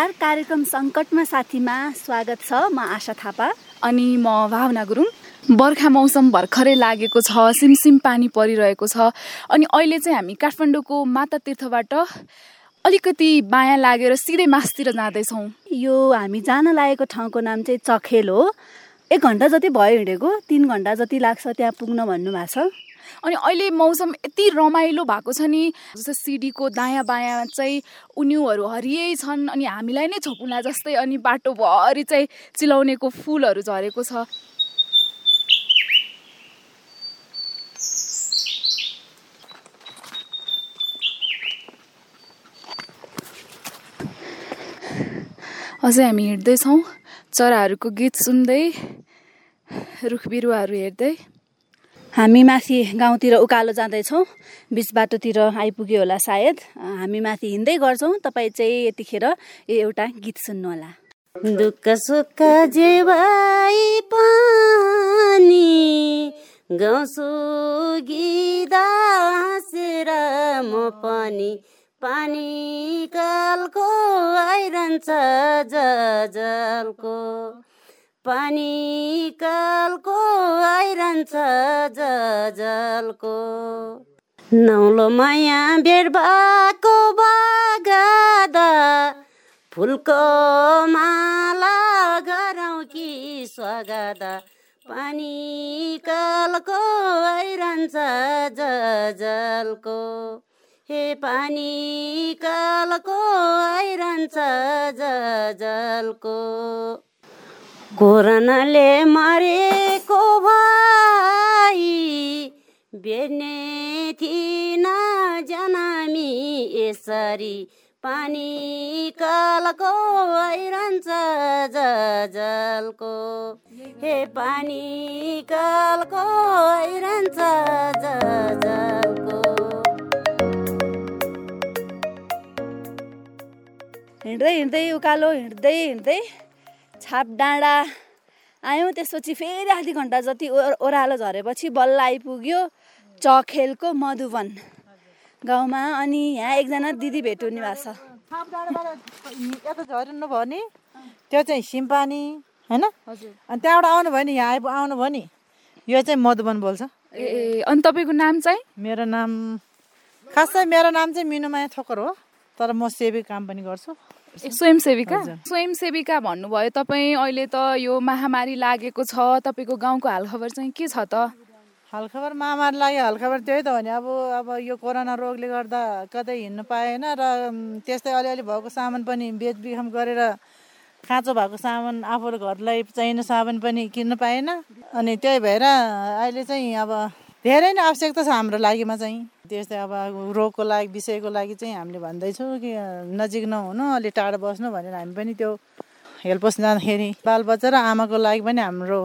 नमस्कार कार्यक्रम सङ्कटमा साथीमा स्वागत छ म आशा थापा अनि म भावना गुरुङ। बर्खा मौसम भर्खरै लागेको छ सिमसिम पानी परिरहेको छ अनि अहिले चाहिँ हामी काठमाडौँको माता तीर्थबाट अलिकति बायाँ लागेर सिधै मासतिर जाँदैछौँ। यो हामी जान लागेको ठाउँको नाम चाहिँ चखेल हो। एक घन्टा जति भयो हिँडेको तिन घन्टा जति लाग्छ त्यहाँ पुग्न भन्नुभएको छ। अनि अहिले मौसम यति रमाइलो भएको छ नि जस्तै सिडीको दायाँ बायाँ चाहिँ उन्युहरू हरियै छन् अनि हामीलाई नै छोपुला जस्तै अनि बाटोभरि चाहिँ चिलाउनेको फुलहरू झरेको छ। अझै हामी हिँड्दैछौँ चराहरूको गीत सुन्दै रुख बिरुवाहरू हेर्दै। हामी माथि गाउँतिर उकालो जाँदैछौँ। बिच बाटोतिर आइपुग्यो होला सायद। हामी माथि हिँड्दै गर्छौँ। तपाईँ चाहिँ यतिखेर यो एउटा गीत सुन्नुहोला। दुःख सुख जेवाई पानी गाउँछु गिदा हाँसेर म पनि। पानी कालको आइरहन्छ जलको पानी कालको आइरहन्छ जलको नौलो माया भएको बागादा फुलको माला गरौँ कि स्वागत पानी कालको आइरहन्छ जलको हे पानी कालको आइरहन्छ जलको कोरोनाले मरेको भाइ बेर्ने थिइन जनामी यसरी पानी कालको आइरहन्छ जलको हे पानी कालको आइरहन्छ जलको हिँड्दै हिँड्दै उकालो हिँड्दै हिँड्दै छाप डाँडा आयौँ त्यसपछि फेरि आधी घन्टा जति ओ- ओह्रालो झरेपछि बल्ल आइपुग्यो चखेलको मधुवन गाउँमा अनि यहाँ एकजना दिदी भेट हुने भएको छ। यता झरिनु भयो नि त्यो चाहिँ सिम्पानी होइन? हजुर। अनि त्यहाँबाट आउनुभयो नि यहाँ आइपु आउनुभयो नि यो चाहिँ मधुबन बोल्छ। ए अनि तपाईँको नाम चाहिँ? मेरो नाम खास चाहिँ मेरो नाम चाहिँ मिनुमाया थोकर हो तर म सेवी काम पनि गर्छु। स्वयंसेविका। स्वयंसेविका भन्नुभयो। तपाईँ अहिले त यो महामारी लागेको छ। तपाईँको गाउँको हालखबर चाहिँ के छ त? हालखबर महामारी लाग्यो। हालखबर त्यही त हो नि। अब अब यो कोरोना रोगले गर्दा कतै हिँड्नु पाएन र त्यस्तै अलिअलि भएको सामान पनि बेचबिखन गरेर खाँचो भएको सामान आफूले घरलाई चाहिने सामान पनि किन्न पाएन। अनि त्यही भएर अहिले चाहिँ अब धेरै नै आवश्यकता छ हाम्रो लागिमा चाहिँ। त्यस्तै अब रोगको लागि विषयको लागि चाहिँ हामीले भन्दैछौँ कि नजिक नहुनु अलि टाढो बस्नु भनेर हामी पनि त्यो हेल्पस जाँदाखेरि। बालबच्चा र आमाको लागि पनि हाम्रो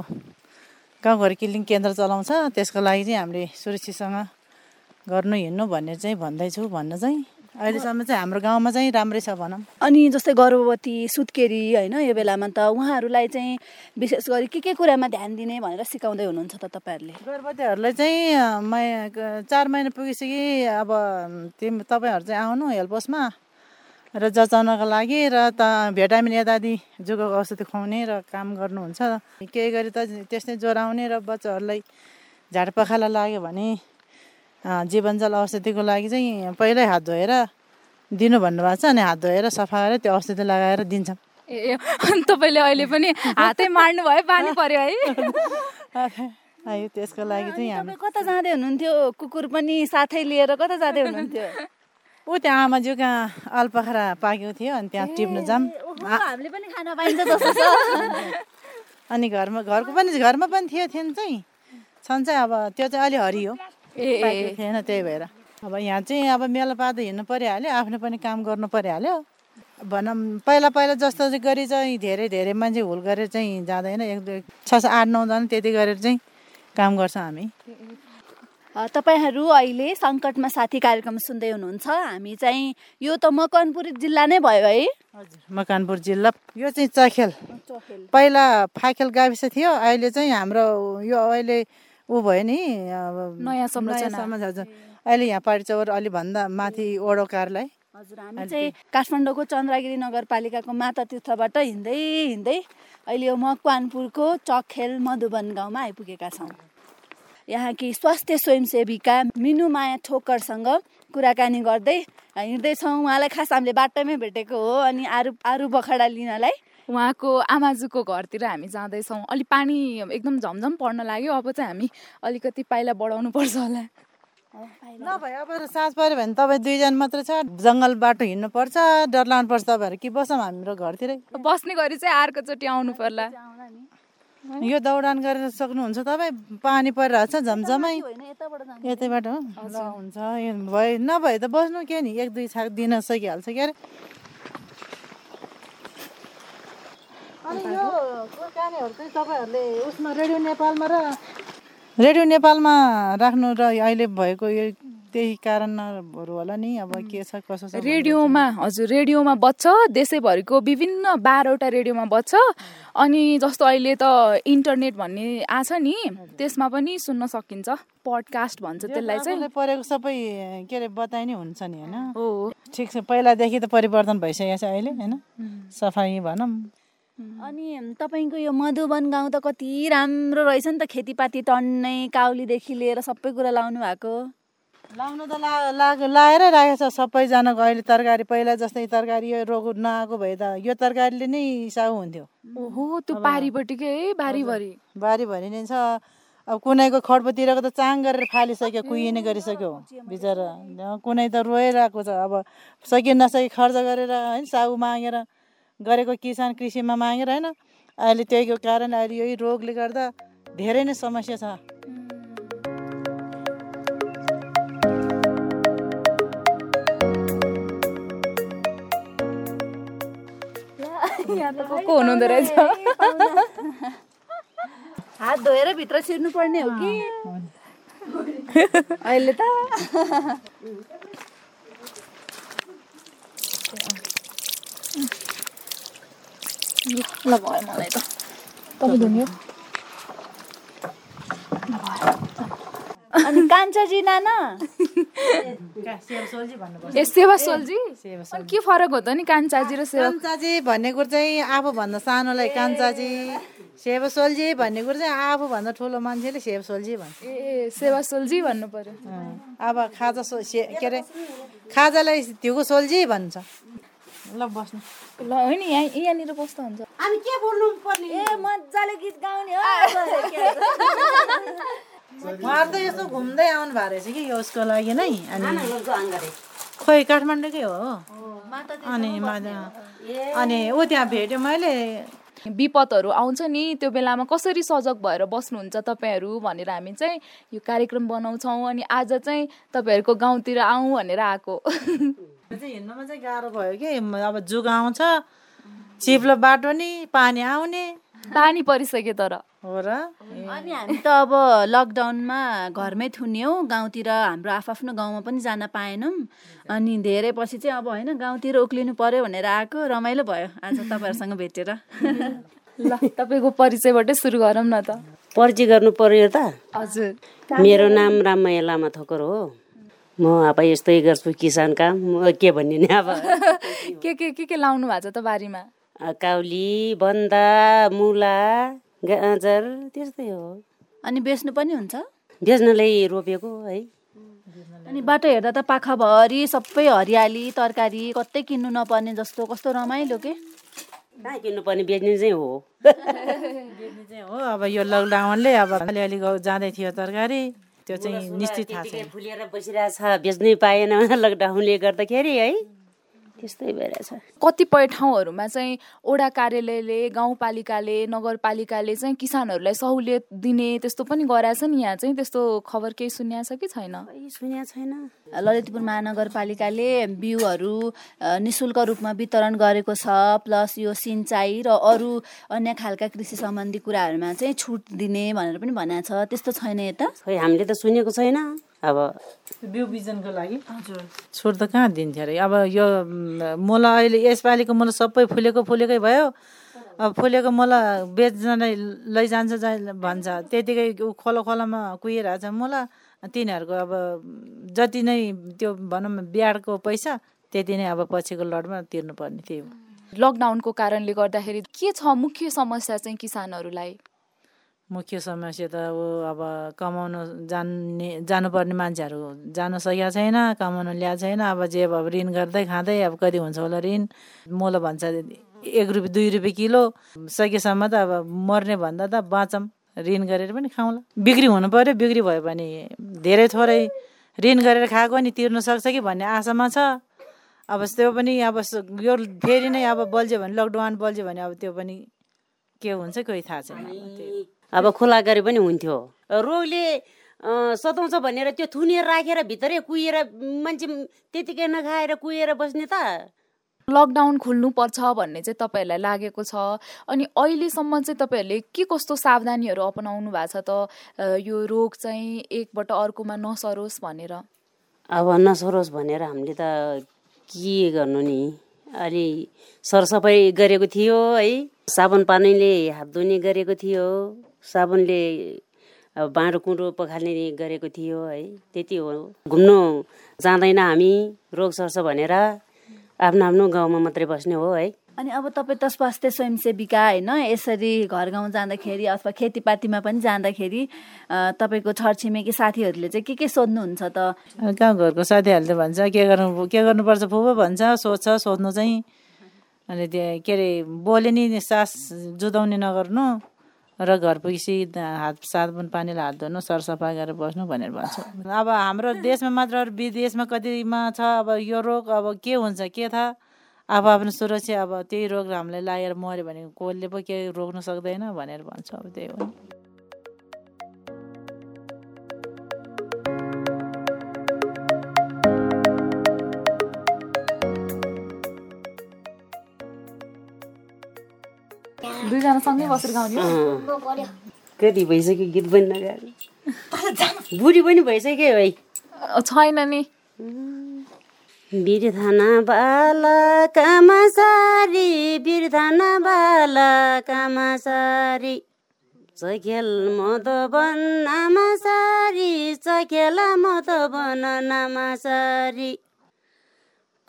गाउँघर किलिङ केन्द्र चलाउँछ। त्यसको लागि चाहिँ हामीले सुरक्षितसँग गर्नु हिँड्नु भन्ने चाहिँ भन्दैछु। भन्न चाहिँ अहिलेसम्म चाहिँ हाम्रो गाउँमा चाहिँ राम्रै छ भनौँ। अनि जस्तै गर्भवती सुत्केरी होइन यो बेलामा त उहाँहरूलाई चाहिँ विशेष गरी के के कुरामा ध्यान दिने भनेर सिकाउँदै हुनुहुन्छ त तपाईँहरूले? गर्भवतीहरूलाई चाहिँ मै चार महिना पुगिसकि अब तिम तपाईँहरू चाहिँ आउनु हेल्पसमा र जचाउनको लागि र त भिटामिन यतादि जुगको औषधि खुवाउने र काम गर्नुहुन्छ। केही गरी त त्यस्तै ज्वरो आउने र बच्चाहरूलाई झाडपखाला लाग्यो भने जीवनजल औषधिको लागि चाहिँ पहिल्यै हात धोएर दिनु भन्नुभएको छ अनि हात धोएर सफा गरेर त्यो औषधि लगाएर दिन्छौँ। ए अनि तपाईँले अहिले पनि हातै मार्नु भयो पानी पर्यो है? आयो त्यसको लागि चाहिँ हामी तपाईँ कता जाँदै हुनुहुन्थ्यो? कुकुर पनि साथै लिएर कता जाँदै हुनुहुन्थ्यो? ऊ त्यहाँ आमाज्यू कहाँ अल्पखरा पाकेको थियो अनि त्यहाँ टिप्नु जाऊँ ओहो, हामीले पनि खान पाइन्छ जस्तो छ। अनि घरमा घरको पनि घरमा पनि थियो थिएन चाहिँ। छन् चाहिँ अब त्यो चाहिँ अलि हरियो। ए थिएन त्यही भएर। अब यहाँ चाहिँ अब मेला पातो हिँड्नु परिहाल्यो आफ्नो पनि काम गर्नु परिहाल्यो। भनौँ पहिला पहिला जस्तो चाहिँ गरी चाहिँ धेरै धेरै मान्छे हुल गरेर चाहिँ जाँदैन। एक दुई छ छ आठ नौजना त्यति गरेर चाहिँ काम गर्छौँ हामी। तपाईँहरू अहिले सङ्कटमा साथी कार्यक्रम सुन्दै हुनुहुन्छ। हामी चाहिँ यो त मकवानपुर जिल्ला नै भयो है? हजुर मकानपुर जिल्ला। यो चाहिँ चखेल। पहिला फाखेल गाविस थियो। अहिले चाहिँ हाम्रो यो अहिले ऊ भयो नि नयाँ संरचना। अहिले यहाँ चौर अलि भन्दा माथि ओडो कार्यालय हजुर हामी चाहिँ काठमाडौँको चन्द्रगिरी नगरपालिकाको माता तीर्थबाट हिँड्दै हिँड्दै अहिले यो मकवानपुरको चखेल मधुबन गाउँमा आइपुगेका छौँ। यहाँकी स्वास्थ्य स्वयंसेविका मिनुमाया ठोकरसँग कुराकानी गर्दै हिँड्दैछौँ। उहाँलाई खास हामीले बाटोमै भेटेको हो अनि आरु आरु बखडा लिनलाई। उहाँको आमाजुको घरतिर हामी जाँदैछौँ। अलि पानी एकदम झमझम पर्न लाग्यो। अब चाहिँ हामी अलिकति पाइला बढाउनु पर्छ होला। नभए अब साँझ पऱ्यो भने तपाईँ दुईजना मात्रै छ। जङ्गल बाटो हिँड्नुपर्छ डर लाग्नुपर्छ तपाईँहरू। कि बसौँ हाम्रो घरतिरै? बस्ने गरी चाहिँ अर्कोचोटि आउनु पर्ला। यो दौडान गरेर सक्नुहुन्छ तपाईँ। पानी परिरहेको छ झमझमै। यतैबाट हो? ल हुन्छ। यो भए नभए त बस्नु के नि? एक दुई छाक दिन सकिहाल्छ के अरे अनि यो कुराकानीहरू चाहिँ तपाईँहरूले उसमा रेडियो नेपालमा र रेडियो नेपालमा राख्नु र अहिले भएको यो त्यही कारणहरू होला नि अब के छ कसो छ रेडियोमा हजुर रेडियोमा बज्छ देशैभरिको विभिन्न बाह्रवटा रेडियोमा बज्छ। अनि जस्तो अहिले त इन्टरनेट भन्ने आछ नि त्यसमा पनि सुन्न सकिन्छ पडकास्ट भन्छ त्यसलाई चाहिँ। परेको सबै के अरे बताइ नै हुन्छ नि होइन? हो। ठिक छ पहिलादेखि त परिवर्तन भइसकेको छ अहिले होइन? सफाइ भनौँ। अनि तपाईँको यो मधुवन गाउँ त कति राम्रो रहेछ नि त खेतीपाती टन्नै काउलीदेखि लिएर सबै कुरा लाउनु भएको। लाउनु त ला लाएरै राखेको छ सबैजनाको। अहिले तरकारी पहिला जस्तै तरकारी यो रोग नआएको भए त यो तरकारीले नै साउ हुन्थ्यो। ओहो त्यो पारिपट्टिकै है बारीभरि बारीभरि नै छ। अब कुनैको खडपतिरको त चाङ गरेर फालिसक्यो कुहिने गरिसक्यो बिचरा। कुनै त रोइरहेको छ। अब सकि नसकी खर्च गरेर होइन साउ मागेर गरेको किसान कृषिमा मागेर होइन अहिले त्यहीको कारण अहिले यही रोगले गर्दा धेरै नै समस्या छ। हुनुहुँदो रहेछ? हात धोएर भित्र छिर्नु पर्ने हो कि? अहिले त। मलाई त तपाईँ धुन्यो अनि कान्छाजी नाना ए सेवा सोलजी अनि के फरक हो त नि कान्छाजी र सेवा कान्छाजी भन्ने कुरो चाहिँ आफूभन्दा सानोलाई कान्छाजी सेवसोलजी भन्ने कुरो चाहिँ आफूभन्दा ठुलो मान्छेले सेवसोलजी भन्छ ए सेवा सोलजी भन्नु पर्यो अब खाजा सो से- के अरे खाजालाई तिउको सोल्जी भन्छ ल बस्नु। ल होइन यहाँ यहाँनिर बस्दा हुन्छ। हामी के बोल्नु पर्ने? ए मजाले गीत गाउने हो। उहाँहरू त यसो घुम्दै आउनु भएको रहेछ कि यो उसको लागि नै? अनि खोइ काठमाडौँकै हो? अनि अनि ऊ त्यहाँ भेट्यो मैले। विपदहरू आउँछ नि त्यो बेलामा कसरी सजग भएर बस्नुहुन्छ तपाईँहरू भनेर हामी चाहिँ यो कार्यक्रम बनाउँछौँ अनि आज चाहिँ तपाईँहरूको गाउँतिर आउँ भनेर आएको। चाहिँ हिँड्नमा चाहिँ गाह्रो भयो कि। अब जुग आउँछ चिप्लो बाटो नि पानी आउने। पानी परिसक्यो तर। हो र? अनि हामी त अब लकडाउनमा घरमै थुन्यौँ गाउँतिर हाम्रो आफ्नो गाउँमा पनि जान पाएनौँ। अनि धेरै पछि चाहिँ अब होइन गाउँतिर उक्लिनु पर्यो भनेर आएको रमाइलो भयो। आज तपाईँहरूसँग भेटेर। ल तपाईँको परिचयबाटै सुरु गरौँ न त। परिचय गर्नु पर्यो त। हजुर। मेरो नाम राममाया लामा थोकर हो। म अब यस्तै गर्छु किसान काम म के भन्ने नि अब? के के के के लाउनु भएको छ त बारीमा? काउली बन्दा मुला गाजर त्यस्तै हो। अनि बेच्नु पनि हुन्छ? बेच्नलाई रोपेको है। अनि बाटो हेर्दा त पाखाभरि सबै हरियाली तरकारी कतै किन्नु नपर्ने जस्तो कस्तो रमाइलो के? कहाँ किन्नुपर्ने बेच्ने चाहिँ हो। बेच्ने चाहिँ हो। अब यो लकडाउनले अब अलिअलि जाँदै थियो तरकारी। त्यो चाहिँ निश्चित थाहा छैन फुलेर बसिरहेछ बेच्नै पाएन लकडाउनले गर्दाखेरि है। त्यस्तै भइरहेछ कतिपय ठाउँहरूमा चाहिँ ओडा कार्यालयले गाउँपालिकाले नगरपालिकाले चाहिँ किसानहरूलाई सहुलियत दिने त्यस्तो पनि गराएछ नि यहाँ चाहिँ। त्यस्तो खबर केही सुन्या छ कि छैन? खै सुनेको छैन। ललितपुर महानगरपालिकाले बिउहरू अ, निशुल्क रूपमा वितरण गरेको छ प्लस यो सिँचाइ र अरू अन्य खालका कृषि सम्बन्धी कुराहरूमा चाहिँ छुट दिने भनेर पनि भनेको छ। त्यस्तो छैन यता हामीले त सुनेको छैन। अब बिउ बिजनको लागि? हजुर। छुट त कहाँ दिन्थ्यो अरे? अब यो म, मोला अहिले यसपालिको मोला सबै फुलेको फुलेकै भयो। अब फुलेको मोला बेच्नलाई लैजान्छ जा- भन्छ। त्यतिकै ऊ खोला खोलामा कुहिरहेछ मोला। तिनीहरूको अब जति नै त्यो भनौँ बिहाडको पैसा त्यति नै अब पछिको लडमा तिर्नुपर्ने त्यही हो लकडाउनको कारणले गर्दाखेरि के छ मुख्य समस्या चाहिँ किसानहरूलाई? मुख्य समस्या त अब अब कमाउन जान्ने जानुपर्ने मान्छेहरू जानु सकेको छैन कमाउन ल्याएको छैन। अब जे अब ऋण गर्दै खाँदै अब कति हुन्छ होला ऋण? मोलो भन्छ एक रुपियाँ दुई रुपियाँ किलो। सकेसम्म त अब मर्ने भन्दा त बाँचौँ। ऋण गरेर पनि खाउँला। बिक्री हुनु पऱ्यो बिक्री भयो भने धेरै थोरै ऋण गरेर खाएको नि तिर्नु सक्छ कि भन्ने आशामा छ। अब त्यो पनि अब यो फेरि नै अब बल्झ्यो भने लकडाउन बल्झ्यो भने अब त्यो पनि के हुन्छ कोही थाहा छैन। अब खुला गरे पनि हुन्थ्यो। रोगले सताउँछ भनेर त्यो थुनेर राखेर भित्रै कुहिएर मान्छे त्यतिकै नखाएर कुहिएर बस्ने त। लकडाउन खोल्नुपर्छ भन्ने चाहिँ तपाईँहरूलाई लागेको छ। अनि अहिलेसम्म चाहिँ तपाईँहरूले के कस्तो सावधानीहरू अपनाउनु भएको छ त? यो रोग चाहिँ एकबाट अर्कोमा नसरोस् भनेर। अब नसरोस् भनेर हामीले त के गर्नु नि? अलि सरसफाइ गरेको थियो है। साबुन पानीले हात धुने गरेको थियो। साबुनले अब बाँडो कुँडो पखाल्ने गरेको थियो है त्यति हो। घुम्नु जाँदैन हामी रोग सर्छ भनेर आफ्नो आफ्नो गाउँमा मात्रै बस्ने हो है। अनि अब तपाईँ त स्वास्थ्य स्वयंसेविका होइन यसरी घर गाउँ जाँदाखेरि अथवा खेतीपातीमा पनि जाँदाखेरि तपाईँको छरछिमेकी साथीहरूले चाहिँ के के सोध्नुहुन्छ त? अब गाउँघरको साथीहरूले त भन्छ के गर्नु के गर्नुपर्छ फुपो? भन्छ सोध्छ सोध्नु चाहिँ। अनि त्यो के अरे बोले नि सास जुदाउने नगर्नु। र घर पुगेपछि हात साबुन पानीले हात धुनु सरसफाइ गरेर बस्नु भनेर भन्छ। अब हाम्रो देशमा मात्र विदेशमा कतिमा छ अब यो रोग अब के हुन्छ के थाहा अब आफ्नो सुरक्षा अब त्यही रोग हामीलाई लागेर मऱ्यो भने कसले पो के रोक्नु सक्दैन भनेर भन्छ अब त्यही हो। दुईजना सँगै बसेर गाउने? कति भइसक्यो गीत पनि नगाएको बुढी पनि भइसक्यो है। छैन नि। बिर्धना बाला कामासारी बिर्धना बाला कामासारी चखेल मधुबन नामासारी चखेल मधुबन नामासारी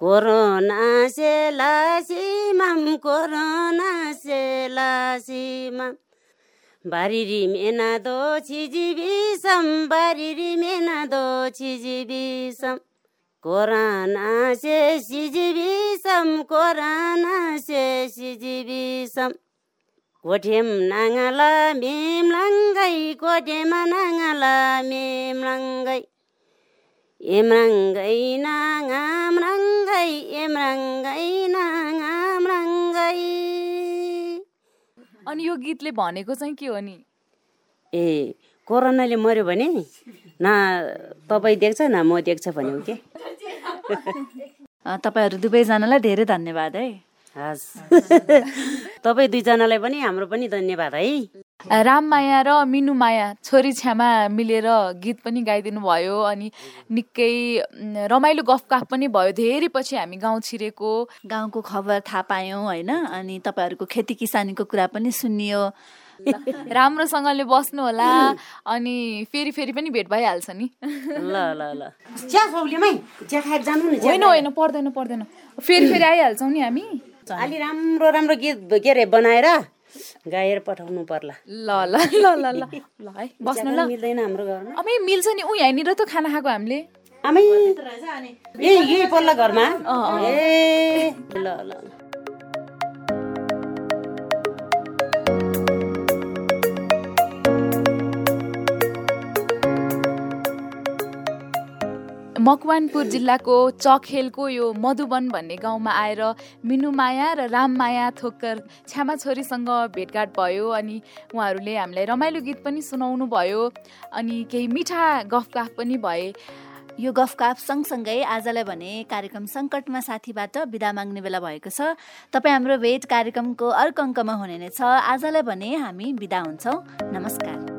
कोरोना से लासिमाम कोरोना से लासिमाम बारिरी मेना दो छिजिबिसम बारिरी मेना दो छिजिबिसम कोराना से सिजिबिसम कोराना से सिजिबिसम कोठेम नाङ्गाला मेमलाङ्गै कोठेमा नाङ्गाला एमराङ्गै नाङामराङ्गै एमराङ्गै नाङामराङ्गै अनि यो गीतले भनेको चाहिँ के हो नि? ए कोरोनाले मऱ्यो भने? न तपाईँ देख्छ न म देख्छ भने हो के तपाईँहरू दुवैजनालाई धेरै धन्यवाद है। हस्। तपाईँ दुईजनालाई पनि हाम्रो पनि धन्यवाद है। राममाया र मिनुमाया छोरी छ्यामा मिलेर गीत पनि गाइदिनु भयो अनि निकै रमाइलो गफकाफ पनि भयो। धेरै पछि हामी गाउँ छिरेको। गाउँको खबर थाहा पायौँ होइन अनि तपाईँहरूको खेती किसानीको कुरा पनि सुनियो। राम्रोसँगले बस्नु होला अनि फेरि फेरि पनि भेट भइहाल्छ नि। ल ल ल। होइन होइन पर्दैन पर्दैन। फेरि फेरि आइहाल्छौँ नि हामी। अलि राम्रो राम्रो गीत के अरे बनाएर गाएर पठाउनु पर्ला। ल ल ल ल ल ल है बस्नु ल। मिल्दैन हाम्रो घरमा। अमे मिल्छ नि ऊ यहाँनिर त खाना खाएको हामीले। आमै। ए यही पल्ला घरमा? ए ल ल ल। मकवानपुर जिल्लाको चखेलको यो मधुवन भन्ने गाउँमा आएर मिनुमाया र राममाया थोक्कर छ्यामा छोरीसँग भेटघाट भयो अनि उहाँहरूले हामीलाई रमाइलो गीत पनि सुनाउनु भयो अनि केही मिठा गफगाफ पनि भए। यो गफकाफ सँगसँगै आजलाई भने कार्यक्रम सङ्कटमा साथीबाट बिदा माग्ने बेला भएको छ। तपाईँ हाम्रो भेट कार्यक्रमको अर्को अङ्कमा हुने नै छ। आजलाई भने हामी बिदा हुन्छौँ। नमस्कार।